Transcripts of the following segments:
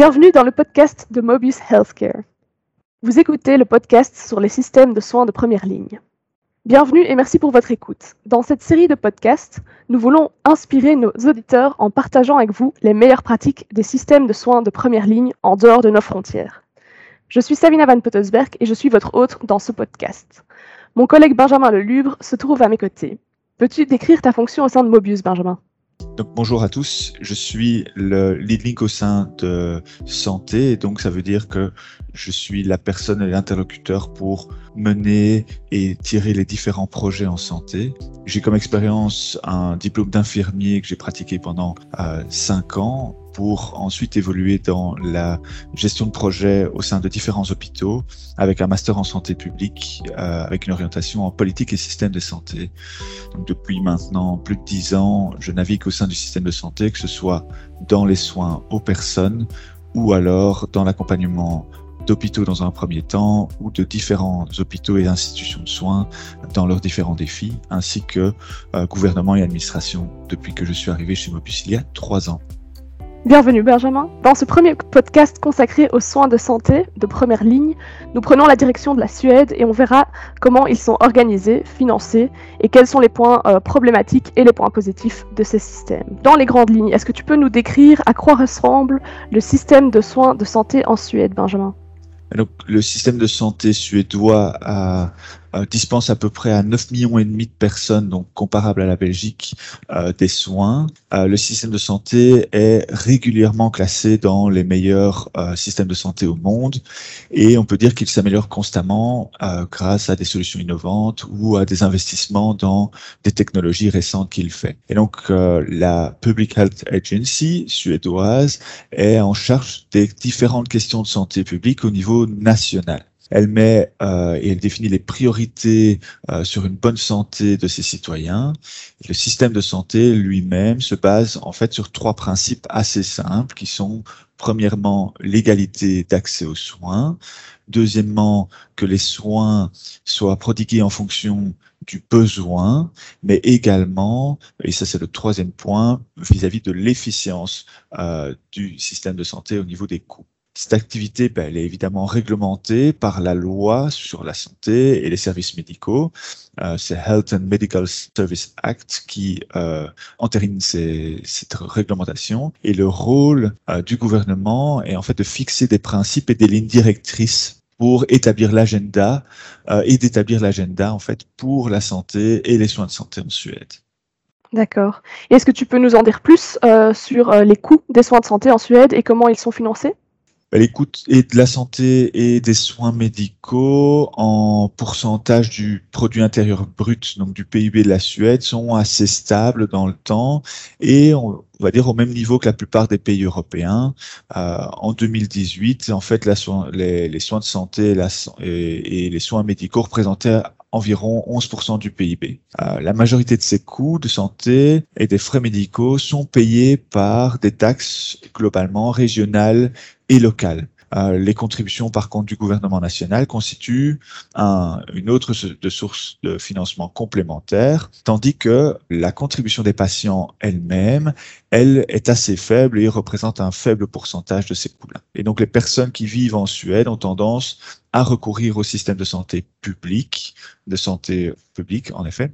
Bienvenue dans le podcast de Mobius Healthcare. Vous écoutez le podcast sur les systèmes de soins de première ligne. Bienvenue et merci pour votre écoute. Dans cette série de podcasts, nous voulons inspirer nos auditeurs en partageant avec vous les meilleures pratiques des systèmes de soins de première ligne en dehors de nos frontières. Je suis Savina Van Pottelsberg et je suis votre hôte dans ce podcast. Mon collègue Benjamin Lelubre se trouve à mes côtés. Peux-tu décrire ta fonction au sein de Mobius, Benjamin? Donc bonjour à tous, je suis le lead link au sein de santé. Donc ça veut dire que je suis la personne et l'interlocuteur pour mener et tirer les différents projets en santé. J'ai comme expérience un diplôme d'infirmier que j'ai pratiqué pendant euh, cinq ans pour ensuite évoluer dans la gestion de projets au sein de différents hôpitaux avec un master en santé publique euh, avec une orientation en politique et système de santé. Depuis maintenant plus de dix ans, je navigue au sein du système de santé, que ce soit dans les soins aux personnes ou alors dans l'accompagnement d'hôpitaux dans un premier temps ou de différents hôpitaux et institutions de soins dans leurs différents défis, ainsi que euh, gouvernement et administration depuis que je suis arrivé chez Mobus il y a trois ans. Bienvenue Benjamin. Dans ce premier podcast consacré aux soins de santé de première ligne, nous prenons la direction de la Suède et on verra comment ils sont organisés, financés et quels sont les points euh, problématiques et les points positifs de ces systèmes. Dans les grandes lignes, est-ce que tu peux nous décrire à quoi ressemble le système de soins de santé en Suède, Benjamin? Donc, le système de santé suédois a euh, dispense à peu près à 9 millions et demi de personnes, donc comparable à la Belgique, euh, des soins. Euh, le système de santé est régulièrement classé dans les meilleurs systèmes de santé au monde et on peut dire qu'il s'améliore constamment grâce à des solutions innovantes ou à des investissements dans des technologies récentes qu'il fait. Et donc la Public Health Agency suédoise est en charge des différentes questions de santé publique au niveau national. Elle met euh, et elle définit les priorités euh, sur une bonne santé de ses citoyens. Le système de santé lui-même se base en fait sur trois principes assez simples qui sont premièrement l'égalité d'accès aux soins, deuxièmement que les soins soient prodigués en fonction du besoin, mais également, et ça c'est le troisième point, vis-à-vis de l'efficience euh, du système de santé au niveau des coûts. Cette activité, ben, elle est évidemment réglementée par la loi sur la santé et les services médicaux. Euh, c'est Health and Medical Service Act qui euh, entérine cette réglementation. Et le rôle euh, du gouvernement est en fait de fixer des principes et des lignes directrices pour établir l'agenda euh, et d'établir l'agenda en fait pour la santé et les soins de santé en Suède. D'accord. Est-ce que tu peux nous en dire plus euh, sur les coûts des soins de santé en Suède et comment ils sont financés? Les coûts et de la santé et des soins médicaux en pourcentage du produit intérieur brut, donc du PIB de la Suède, sont assez stables dans le temps et on va dire au même niveau que la plupart des pays européens. Euh, en 2018, en fait, la les, les, soins de santé et les soins médicaux représentaient environ 11% du PIB. Euh, la majorité de ces coûts de santé et des frais médicaux sont payés par des taxes globalement régionales et locales. Euh, les contributions, par contre, du gouvernement national constituent un, une autre de source de financement complémentaire, tandis que la contribution des patients elle-même, elle est assez faible et représente un faible pourcentage de ces coûts-là. Et donc, les personnes qui vivent en Suède ont tendance à recourir au système de santé public, de santé publique, en effet.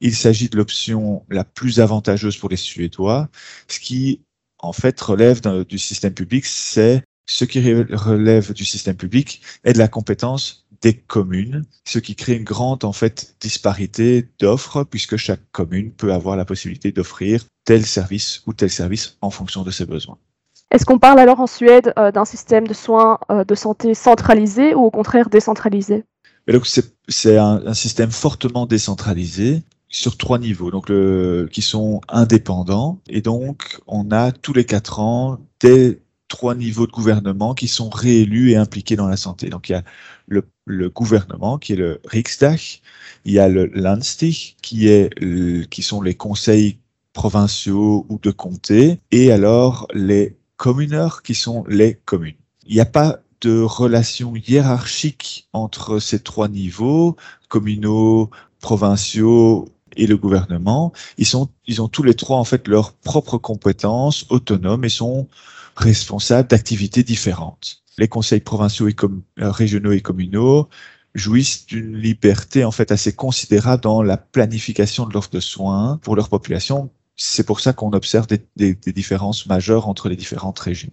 Il s'agit de l'option la plus avantageuse pour les Suédois. Ce qui, en fait, relève du système public, c'est ce qui relève du système public est de la compétence des communes, ce qui crée une grande en fait disparité d'offres puisque chaque commune peut avoir la possibilité d'offrir tel service ou tel service en fonction de ses besoins. Est-ce qu'on parle alors en Suède euh, d'un système de soins euh, de santé centralisé ou au contraire décentralisé? C'est un, un, système fortement décentralisé sur trois niveaux, donc le, qui sont indépendants et donc on a tous les quatre ans des trois niveaux de gouvernement qui sont réélus et impliqués dans la santé. Donc il y a le, le gouvernement qui est le Riksdag, il y a le Landstig qui est qui sont les conseils provinciaux ou de comté et alors les communeurs qui sont les communes. Il n'y a pas de relation hiérarchique entre ces trois niveaux, communaux, provinciaux et le gouvernement. Ils sont, ils ont tous les trois en fait leurs propres compétences autonomes et sont responsables d'activités différentes. Les conseils provinciaux et euh, régionaux et communaux jouissent d'une liberté en fait assez considérable dans la planification de l'offre de soins pour leur population. C'est pour ça qu'on observe des, des, des différences majeures entre les différentes régions.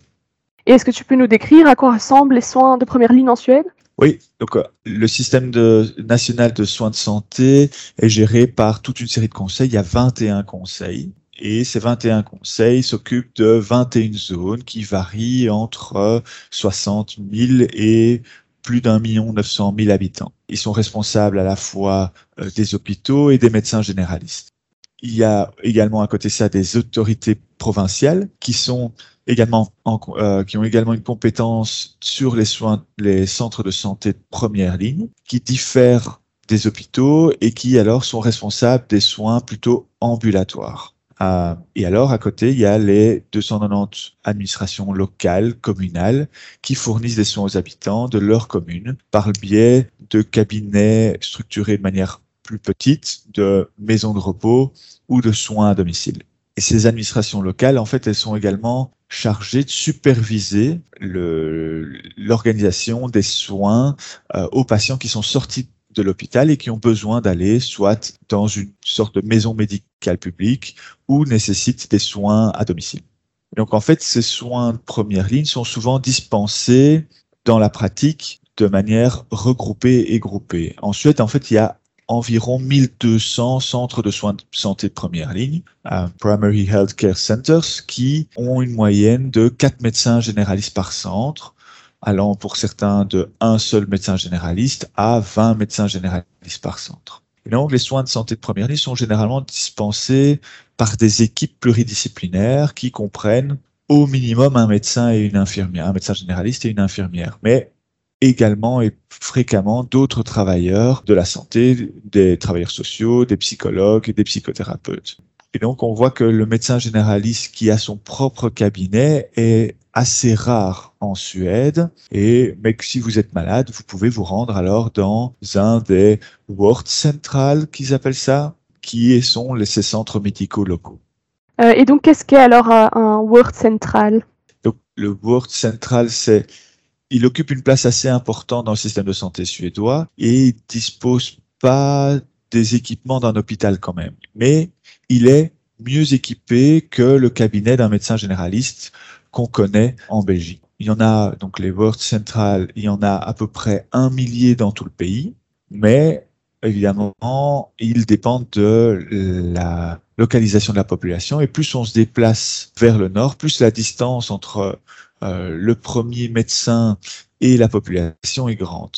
Et est-ce que tu peux nous décrire à quoi ressemblent les soins de première ligne en Suède? Oui, donc euh, le système de, national de soins de santé est géré par toute une série de conseils. Il y a 21 conseils. Et ces 21 conseils s'occupent de 21 zones qui varient entre 60 000 et plus d'un million neuf cent mille habitants. Ils sont responsables à la fois euh, des hôpitaux et des médecins généralistes. Il y a également à côté ça des autorités provinciales qui sont également euh, qui ont également une compétence sur les soins, les centres de santé de première ligne, qui diffèrent des hôpitaux et qui alors sont responsables des soins plutôt ambulatoires. Et alors, à côté, il y a les 290 administrations locales, communales, qui fournissent des soins aux habitants de leur commune par le biais de cabinets structurés de manière plus petite, de maisons de repos ou de soins à domicile. Et ces administrations locales, en fait, elles sont également chargées de superviser l'organisation des soins euh, aux patients qui sont sortis de l'hôpital et qui ont besoin d'aller soit dans une sorte de maison médicale publique ou nécessitent des soins à domicile. Donc en fait, ces soins de première ligne sont souvent dispensés dans la pratique de manière regroupée et groupée. En Suède, en fait, il y a environ 1200 centres de soins de santé de première ligne, euh, Primary Health Care Centers, qui ont une moyenne de 4 médecins généralistes par centre, allant pour certains de un seul médecin généraliste à 20 médecins généralistes par centre. Donc, les soins de santé de première ligne sont généralement dispensés par des équipes pluridisciplinaires qui comprennent au minimum un médecin et une infirmière, un médecin généraliste et une infirmière. Mais également et fréquemment d'autres travailleurs de la santé, des travailleurs sociaux, des psychologues et des psychothérapeutes. Et donc, on voit que le médecin généraliste qui a son propre cabinet est assez rare en Suède. Et, mais si vous êtes malade, vous pouvez vous rendre alors dans un des Ward Central, qu'ils appellent ça, qui sont ces centres médicaux locaux. Euh, et donc, qu'est-ce qu'est alors un Ward Central? Donc, Le Ward Central, c'est il occupe une place assez importante dans le système de santé suédois et il dispose pas des équipements d'un hôpital quand même. Mais il est mieux équipé que le cabinet d'un médecin généraliste qu'on connaît en Belgique. Il y en a, donc les World Central, il y en a à peu près un millier dans tout le pays, mais évidemment, ils dépendent de la localisation de la population et plus on se déplace vers le nord, plus la distance entre euh, le premier médecin et la population est grande.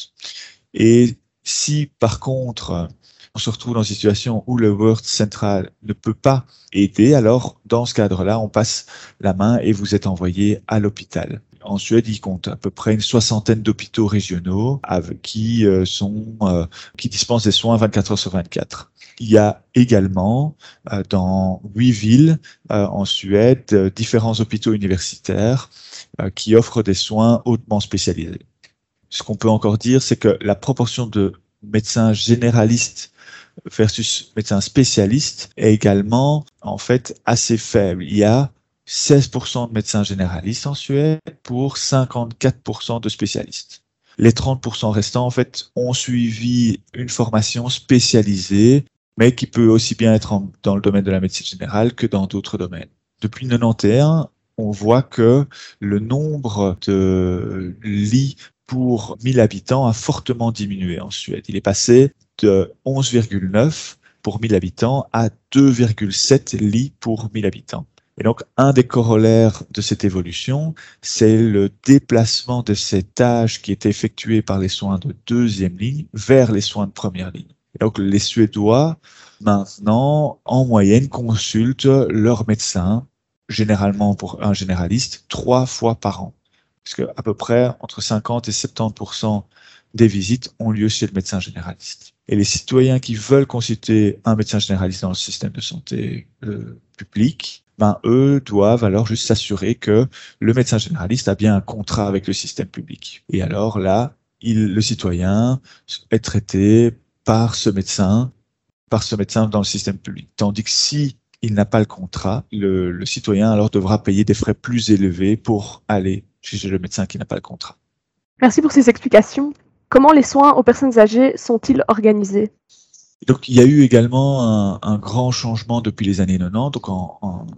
Et si par contre on se retrouve dans une situation où le World Central ne peut pas aider, alors dans ce cadre-là, on passe la main et vous êtes envoyé à l'hôpital. En Suède, il compte à peu près une soixantaine d'hôpitaux régionaux qui euh, sont euh, qui dispensent des soins 24 heures sur 24. Il y a également dans huit villes en Suède différents hôpitaux universitaires euh, qui offrent des soins hautement spécialisés. Ce qu'on peut encore dire, c'est que la proportion de médecins généralistes versus médecins spécialistes est également en fait assez faible. Il y a 16% de médecins généralistes en Suède pour 54% de spécialistes. Les 30% restants, en fait, ont suivi une formation spécialisée, mais qui peut aussi bien être dans le domaine de la médecine générale que dans d'autres domaines. Depuis 91, on voit que le nombre de lits pour 1000 habitants a fortement diminué en Suède. Il est passé de 11,9 pour 1000 habitants à 2,7 lits pour 1000 habitants. Et donc, un des corollaires de cette évolution, c'est le déplacement de cet âge qui est effectué par les soins de deuxième ligne vers les soins de première ligne. Et donc, les Suédois, maintenant, en moyenne, consultent leur médecin généralement pour un généraliste, trois fois par an. Parce que à peu près entre 50 et 70 des visites ont lieu chez le médecin généraliste. Et les citoyens qui veulent consulter un médecin généraliste dans le système de santé euh, public, ben eux doivent alors juste s'assurer que le médecin généraliste a bien un contrat avec le système public. Et alors là, il, le citoyen est traité par ce médecin, par ce médecin dans le système public. Tandis que si il n'a pas le contrat, le, le, citoyen alors devra payer des frais plus élevés pour aller chez le médecin qui n'a pas le contrat. Merci pour ces explications. Comment les soins aux personnes âgées sont-ils organisés? Donc, il y a eu également un, grand changement depuis les années 90. Donc,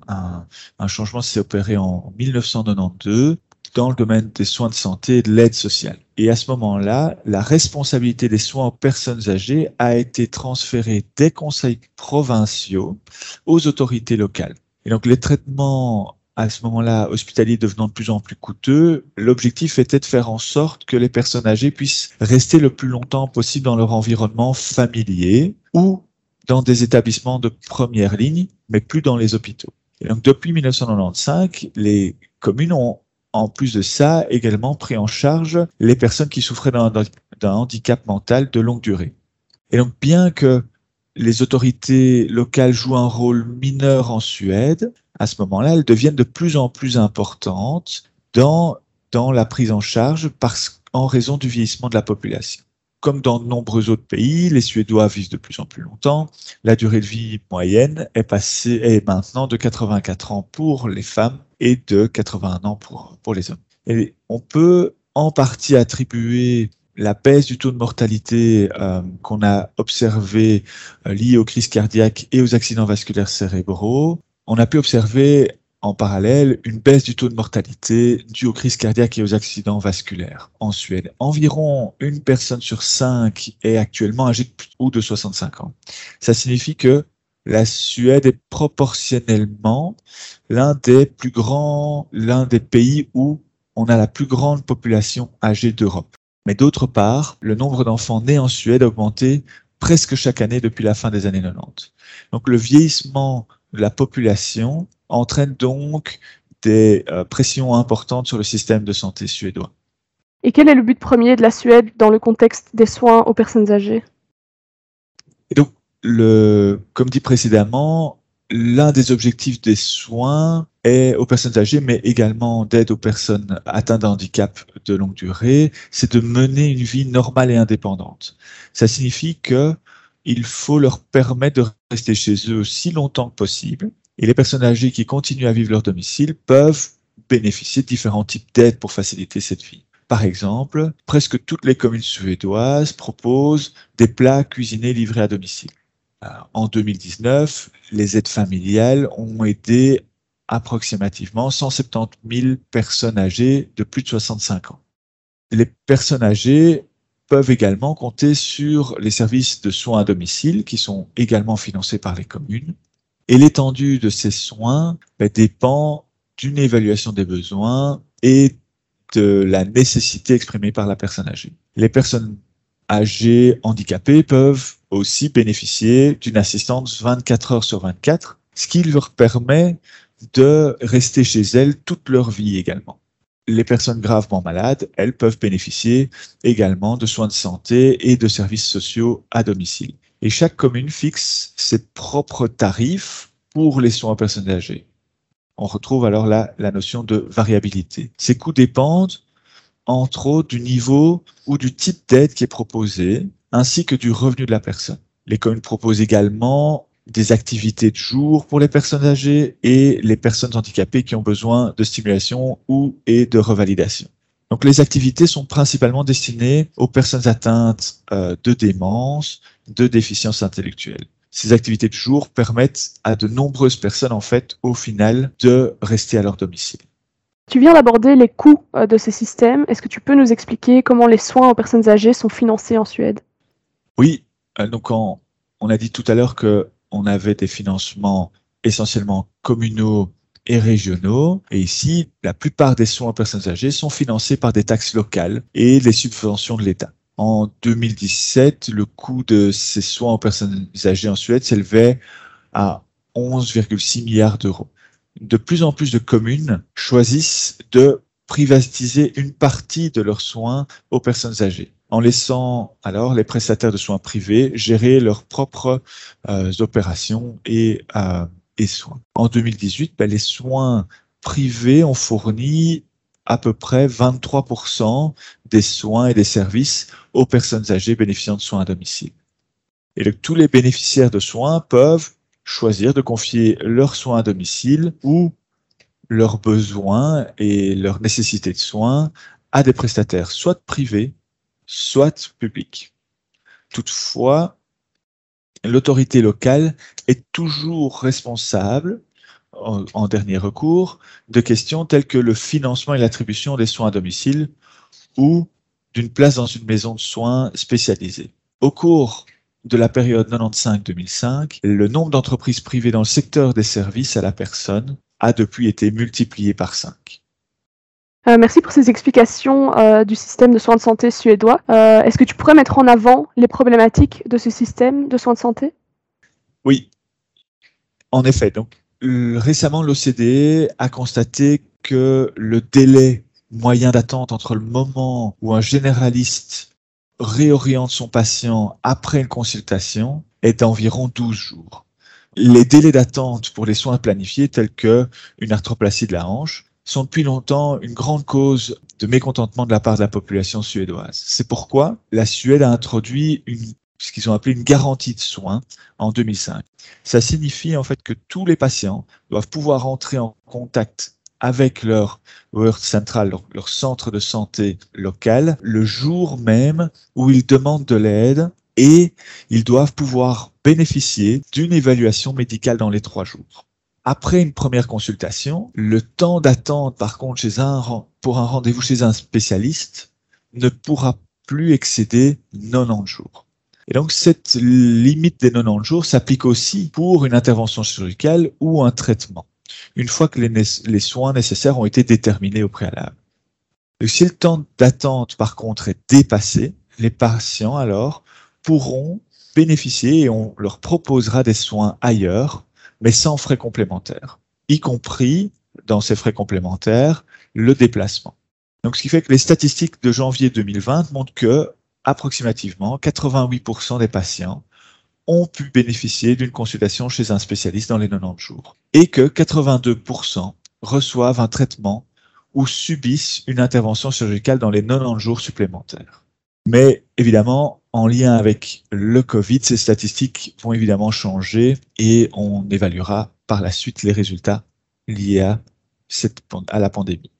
un, un, changement s'est opéré en 1992 dans le domaine des soins de santé et de l'aide sociale. Et à ce moment-là, la responsabilité des soins aux personnes âgées a été transférée des conseils provinciaux aux autorités locales. Et donc, les traitements à ce moment-là, hospitaliers devenant de plus en plus coûteux, l'objectif était de faire en sorte que les personnes âgées puissent rester le plus longtemps possible dans leur environnement familier ou dans des établissements de première ligne, mais plus dans les hôpitaux. Et donc, depuis 1995, les communes ont en plus de ça, également pris en charge les personnes qui souffraient d'un handicap mental de longue durée. Et donc, bien que les autorités locales jouent un rôle mineur en Suède, à ce moment-là, elles deviennent de plus en plus importantes dans, dans la prise en charge parce, en raison du vieillissement de la population. Comme dans de nombreux autres pays, les Suédois vivent de plus en plus longtemps. La durée de vie moyenne est passée, est maintenant de 84 ans pour les femmes et de 81 ans pour, pour les hommes. On peut en partie attribuer la baisse du taux de mortalité euh, qu'on a observé euh, liée aux crises cardiaques et aux accidents vasculaires cérébraux. On a pu observer en parallèle une baisse du taux de mortalité due aux crises cardiaques et aux accidents vasculaires en Suède. Environ une personne sur cinq est actuellement âgée de plus ou de 65 ans. Ça signifie que la Suède est proportionnellement l'un des plus grands, l'un des pays où on a la plus grande population âgée d'Europe. Mais d'autre part, le nombre d'enfants nés en Suède a augmenté presque chaque année depuis la fin des années 90. Donc le vieillissement de la population entraîne donc des euh, pressions importantes sur le système de santé suédois. Et quel est le but premier de la Suède dans le contexte des soins aux personnes âgées? Et donc, le, comme dit précédemment, l'un des objectifs des soins est aux personnes âgées, mais également d'aide aux personnes atteintes d'un handicap de longue durée, c'est de mener une vie normale et indépendante. Ça signifie que il faut leur permettre de rester chez eux aussi longtemps que possible. Et les personnes âgées qui continuent à vivre leur domicile peuvent bénéficier de différents types d'aides pour faciliter cette vie. Par exemple, presque toutes les communes suédoises proposent des plats cuisinés livrés à domicile. En 2019, les aides familiales ont aidé approximativement 170 000 personnes âgées de plus de 65 ans. Les personnes âgées peuvent également compter sur les services de soins à domicile qui sont également financés par les communes. Et l'étendue de ces soins ben, dépend d'une évaluation des besoins et de la nécessité exprimée par la personne âgée. Les personnes âgées handicapées peuvent aussi bénéficier d'une assistance 24 heures sur 24, ce qui leur permet de rester chez elles toute leur vie également. Les personnes gravement malades, elles peuvent bénéficier également de soins de santé et de services sociaux à domicile. Et chaque commune fixe ses propres tarifs pour les soins aux personnes âgées. On retrouve alors là la notion de variabilité. Ces coûts dépendent entre autres du niveau ou du type d'aide qui est proposé, ainsi que du revenu de la personne. Les communes proposent également des activités de jour pour les personnes âgées et les personnes handicapées qui ont besoin de stimulation ou et de revalidation. Donc les activités sont principalement destinées aux personnes atteintes euh, de démence, de déficience intellectuelle. Ces activités de jour permettent à de nombreuses personnes en fait au final de rester à leur domicile. Tu viens d'aborder les coûts euh, de ces systèmes. Est-ce que tu peux nous expliquer comment les soins aux personnes âgées sont financés en Suède? Oui, euh, donc on a dit tout à l'heure que on avait des financements essentiellement communaux et régionaux. Et ici, la plupart des soins aux personnes âgées sont financés par des taxes locales et les subventions de l'État. En 2017, le coût de ces soins aux personnes âgées en Suède s'élevait à 11,6 milliards d'euros. De plus en plus de communes choisissent de privatiser une partie de leurs soins aux personnes âgées en laissant alors les prestataires de soins privés gérer leurs propres euh, opérations et, euh, et, soins. En 2018, ben, les soins privés ont fourni à peu près 23% des soins et des services aux personnes âgées bénéficiant de soins à domicile. Et tous les bénéficiaires de soins peuvent choisir de confier leurs soins à domicile ou leurs besoins et leurs nécessités de soins à des prestataires, soit privés, soit publics. Toutefois, l'autorité locale est toujours responsable, en, en, dernier recours, de questions telles que le financement et l'attribution des soins à domicile ou d'une place dans une maison de soins spécialisée. Au cours de la période 95-2005, le nombre d'entreprises privées dans le secteur des services à la personne a depuis été multiplié par 5. Euh, merci pour ces explications euh, du système de soins de santé suédois. Euh, Est-ce que tu pourrais mettre en avant les problématiques de ce système de soins de santé? Oui, en effet. Donc, récemment, l'OCDE a constaté que le délai moyen d'attente entre le moment où un généraliste réoriente son patient après une consultation est d'environ 12 jours. Les délais d'attente pour les soins planifiés tels que une arthroplastie de la hanche sont depuis longtemps une grande cause de mécontentement de la part de la population suédoise. C'est pourquoi la Suède a introduit une, ce qu'ils ont appelé une garantie de soins en 2005. Ça signifie en fait que tous les patients doivent pouvoir entrer en contact avec leur World Central, leur, leur, centre de santé local, le jour même où ils demandent de l'aide et ils doivent pouvoir bénéficier d'une évaluation médicale dans les trois jours. Après une première consultation, le temps d'attente, par contre, chez un, pour un rendez-vous chez un spécialiste ne pourra plus excéder 90 jours. Et donc, cette limite des 90 jours s'applique aussi pour une intervention chirurgicale ou un traitement, une fois que les, soins nécessaires ont été déterminés au préalable. Si le temps d'attente, par contre, est dépassé, les patients, alors, pourront bénéficier et on leur proposera des soins ailleurs mais sans frais complémentaires, y compris dans ces frais complémentaires le déplacement. Donc, ce qui fait que les statistiques de janvier 2020 montrent que approximativement 88% des patients ont pu bénéficier d'une consultation chez un spécialiste dans les 90 jours et que 82% reçoivent un traitement ou subissent une intervention chirurgicale dans les 90 jours supplémentaires. Mais évidemment, en lien avec le Covid, ces statistiques vont évidemment changer et on évaluera par la suite les résultats liés à, cette, à la pandémie.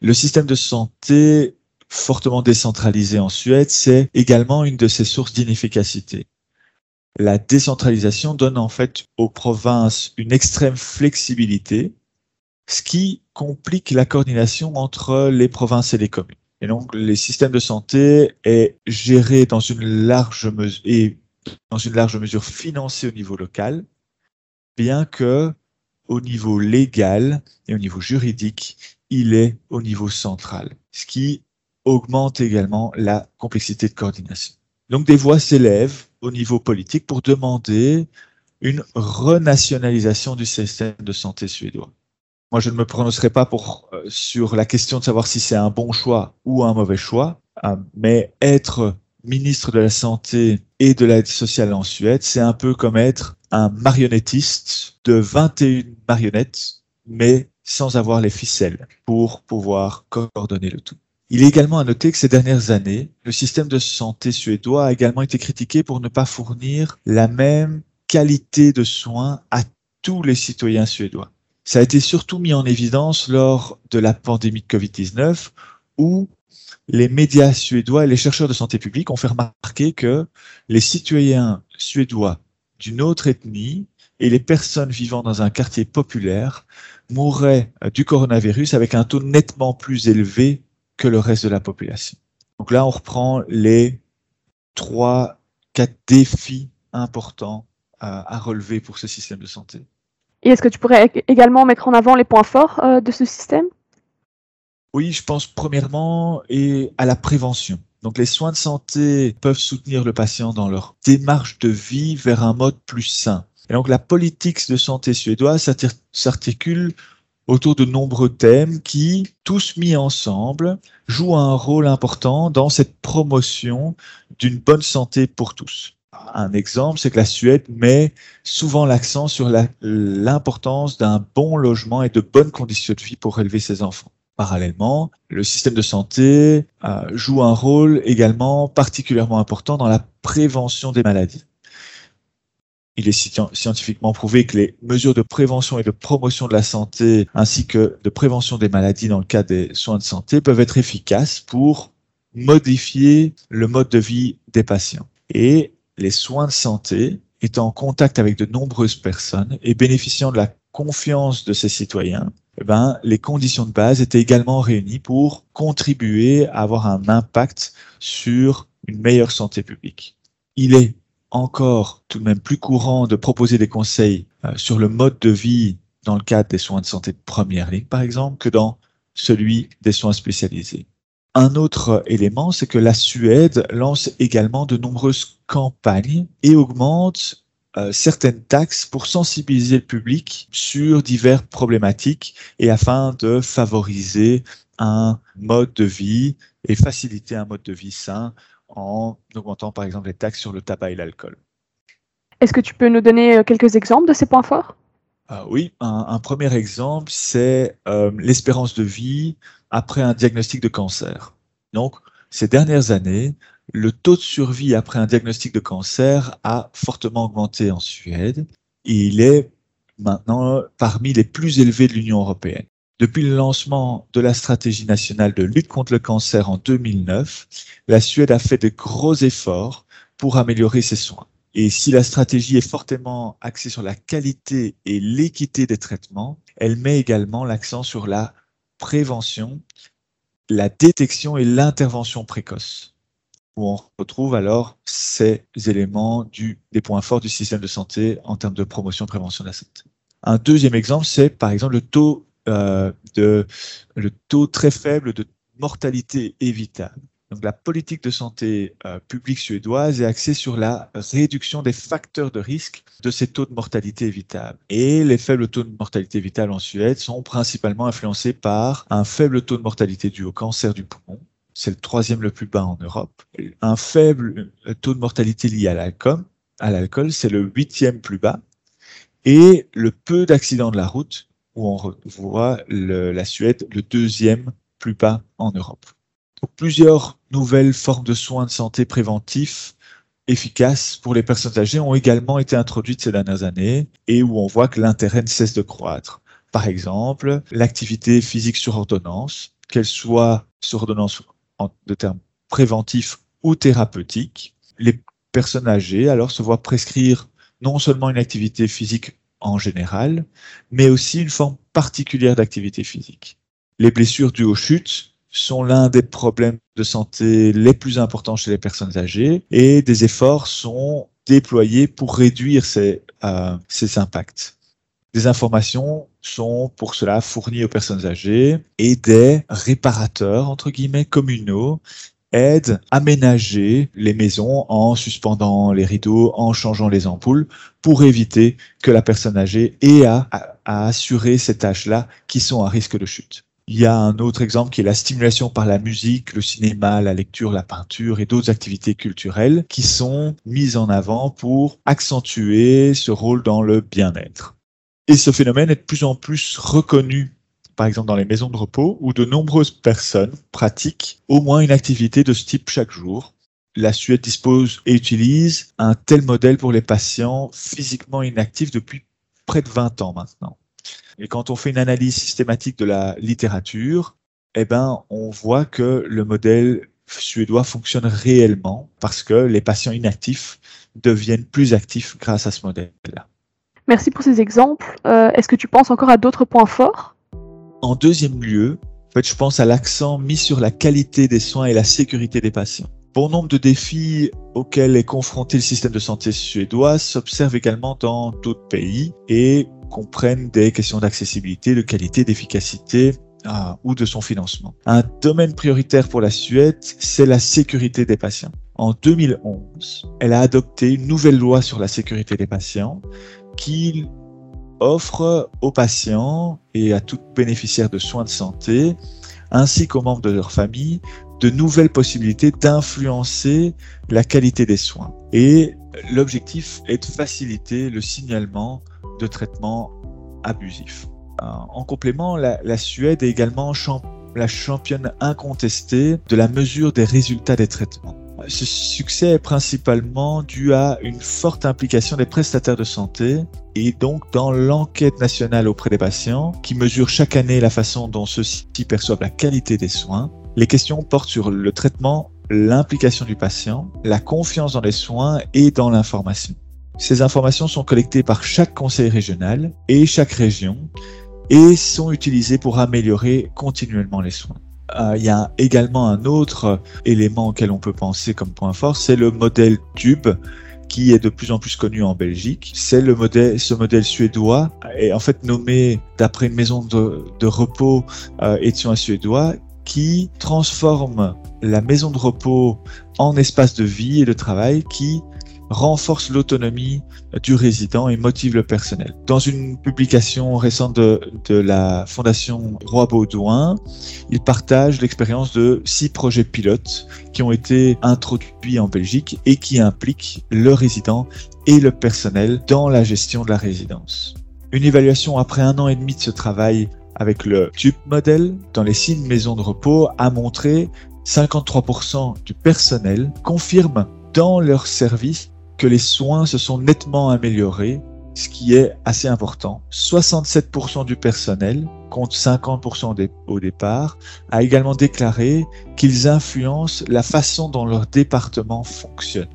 Le système de santé fortement décentralisé en Suède, c'est également une de ses sources d'inefficacité. La décentralisation donne en fait aux provinces une extrême flexibilité, ce qui complique la coordination entre les provinces et les communes. Et donc, les systèmes de santé est géré dans une large mesure et dans une large mesure financé au niveau local, bien que au niveau légal et au niveau juridique, il est au niveau central, ce qui augmente également la complexité de coordination. Donc des voix s'élèvent au niveau politique pour demander une renationalisation du système de santé suédois. Moi, je ne me prononcerai pas euh, sur la question de savoir si c'est un bon choix ou un mauvais choix, euh, mais être ministre de la Santé et de l'aide sociale en Suède, c'est un peu comme être un marionnettiste de 21 marionnettes, mais sans avoir les ficelles pour pouvoir coordonner le tout. Il est également à noter que ces dernières années, le système de santé suédois a également été critiqué pour ne pas fournir la même qualité de soins à tous les citoyens suédois. Ça a été surtout mis en évidence lors de la pandémie de Covid-19 où les médias suédois et les chercheurs de santé publique ont fait remarquer que les citoyens suédois d'une autre ethnie et les personnes vivant dans un quartier populaire mourraient du coronavirus avec un taux nettement plus élevé que le reste de la population. Donc là, on reprend les trois, quatre défis importants à, relever pour ce système de santé. Et est-ce que tu pourrais également mettre en avant les points forts euh, de ce système? Oui, je pense premièrement à la prévention. Donc les soins de santé peuvent soutenir le patient dans leur démarche de vie vers un mode plus sain. Et donc la politique de santé suédoise s'articule autour de nombreux thèmes qui, tous mis ensemble, jouent un rôle important dans cette promotion d'une bonne santé pour tous un exemple, c'est que la Suède met souvent l'accent sur l'importance d'un bon logement et de bonnes conditions de vie pour élever ses enfants. Parallèlement, le système de santé euh, joue un rôle également particulièrement important dans la prévention des maladies. il est scientifiquement prouvé que les mesures de prévention et de promotion de la santé ainsi que de prévention des maladies dans le cas des soins de santé peuvent être efficaces pour modifier le mode de vie des patients. Les soins de santé étant en contact avec de nombreuses personnes et bénéficiant de la confiance de ces citoyens, eh ben, les conditions de base étaient également réunies pour contribuer à avoir un impact sur une meilleure santé publique. Il est encore tout de même plus courant de proposer des conseils euh, sur le mode de vie dans le cadre des soins de santé de première ligne, par exemple, que dans celui des soins spécialisés. Un autre élément, c'est que la Suède lance également de nombreuses campagnes et augmente euh, certaines taxes pour sensibiliser le public sur diverses problématiques et afin de favoriser un mode de vie et faciliter un mode de vie sain en augmentant par exemple les taxes sur le tabac et l'alcool. Est-ce que tu peux nous donner euh, quelques exemples de ces points forts? Euh, Oui, un, premier exemple, c'est euh, l'espérance de vie après un diagnostic de cancer. Donc, ces dernières années, le taux de survie après un diagnostic de cancer a fortement augmenté en Suède il est maintenant parmi les plus élevés de l'Union européenne. Depuis le lancement de la stratégie nationale de lutte contre le cancer en 2009, la Suède a fait de gros efforts pour améliorer ses soins. Et si la stratégie est fortement axée sur la qualité et l'équité des traitements, elle met également l'accent sur la prévention, la détection et l'intervention précoce, où on retrouve alors ces éléments des points forts du système de santé en termes de promotion et prévention de la santé. Un deuxième exemple, c'est par exemple le taux euh, de le taux très faible de mortalité évitable. La politique de santé euh, publique suédoise est axée sur la réduction des facteurs de risque de ces taux de mortalité évitable. Et les faibles taux de mortalité évitable en Suède sont principalement influencés par un faible taux de mortalité dû au cancer du poumon. C'est le troisième le plus bas en Europe. Un faible taux de mortalité lié à l'alcool, à l'alcool, c'est le huitième plus bas. Et le peu d'accidents de la route, où on voit la Suède le deuxième plus bas en Europe. Plusieurs nouvelles formes de soins de santé préventifs efficaces pour les personnes âgées ont également été introduites ces dernières années et où on voit que l'intérêt ne cesse de croître. Par exemple, l'activité physique sur ordonnance, qu'elle soit sur ordonnance en de termes préventifs ou thérapeutiques, les personnes âgées alors se voient prescrire non seulement une activité physique en général, mais aussi une forme particulière d'activité physique. Les blessures dues aux chutes sont l'un des problèmes de santé les plus importants chez les personnes âgées et des efforts sont déployés pour réduire ces, euh, ces impacts. Des informations sont pour cela fournies aux personnes âgées et des réparateurs, entre guillemets, communaux aide à aménager les maisons en suspendant les rideaux, en changeant les ampoules, pour éviter que la personne âgée ait à, à assurer ces tâches-là qui sont à risque de chute. Il y a un autre exemple qui est la stimulation par la musique, le cinéma, la lecture, la peinture et d'autres activités culturelles qui sont mises en avant pour accentuer ce rôle dans le bien-être. Et ce phénomène est de plus en plus reconnu par exemple dans les maisons de repos, où de nombreuses personnes pratiquent au moins une activité de ce type chaque jour. La Suède dispose et utilise un tel modèle pour les patients physiquement inactifs depuis près de 20 ans maintenant. Et quand on fait une analyse systématique de la littérature, eh ben, on voit que le modèle suédois fonctionne réellement parce que les patients inactifs deviennent plus actifs grâce à ce modèle-là. Merci pour ces exemples. Euh, est-ce que tu penses encore à d'autres points forts? En deuxième lieu, en fait, je pense à l'accent mis sur la qualité des soins et la sécurité des patients. Bon nombre de défis auxquels est confronté le système de santé suédois s'observent également dans d'autres pays et comprennent des questions d'accessibilité, de qualité, d'efficacité ah, ou de son financement. Un domaine prioritaire pour la Suède, c'est la sécurité des patients. En 2011, elle a adopté une nouvelle loi sur la sécurité des patients qui offre aux patients et à tout bénéficiaire de soins de santé, ainsi qu'aux membres de leur famille, de nouvelles possibilités d'influencer la qualité des soins. Et l'objectif est de faciliter le signalement de traitements abusifs. En complément, la, Suède est également la championne incontestée de la mesure des résultats des traitements. ce succès est principalement dû à une forte implication des prestataires de santé et donc dans l'enquête nationale auprès des patients qui mesure chaque année la façon dont ceux-ci perçoivent la qualité des soins. Les questions portent sur le traitement, l'implication du patient, la confiance dans les soins et dans l'information. Ces informations sont collectées par chaque conseil régional et chaque région et sont utilisées pour améliorer continuellement les soins. Euh, il y a également un autre élément auquel on peut penser comme point fort, c'est le modèle Tube qui est de plus en plus connu en Belgique. C'est le modèle, ce modèle suédois est en fait nommé d'après une maison de, repos euh, soins suédois qui transforme la maison de repos en espace de vie et de travail qui renforce l'autonomie du résident et motive le personnel. Dans une publication récente de, la Fondation Roi Baudouin, il partage l'expérience de six projets pilotes qui ont été introduits en Belgique et qui impliquent le résident et le personnel dans la gestion de la résidence. Une évaluation après un an et demi de ce travail avec le TUP modèle dans les six maisons de repos a montré 53% du personnel confirme dans leur service que les soins se sont nettement améliorés, ce qui est assez important. 67% du personnel, compte 50% au départ, a également déclaré qu'ils influencent la façon dont leur département fonctionne.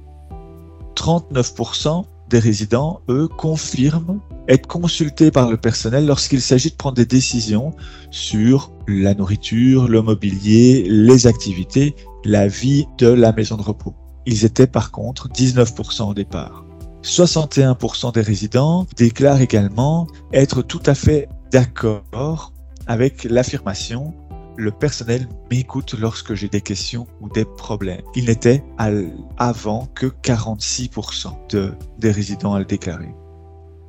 39% des résidents, eux, confirment être consultés par le personnel lorsqu'il s'agit de prendre des décisions sur la nourriture, le mobilier, les activités, la vie de la maison de repos. Ils étaient par contre 19% au départ. 61% des résidents déclarent également être tout à fait d'accord avec l'affirmation le personnel m'écoute lorsque j'ai des questions ou des problèmes. Il n'était avant que 46% de, des résidents à le déclarer.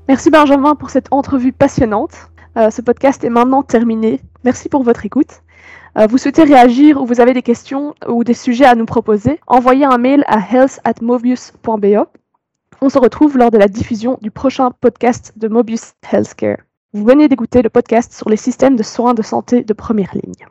Merci Benjamin pour cette entrevue passionnante. Euh, ce podcast est maintenant terminé. Merci pour votre écoute. Euh, vous souhaitez réagir ou vous avez des questions ou des sujets à nous proposer, envoyez un mail à health@mobius.be. On se retrouve lors de la diffusion du prochain podcast de Mobius Healthcare. Vous venez d'écouter le podcast sur les systèmes de soins de santé de première ligne.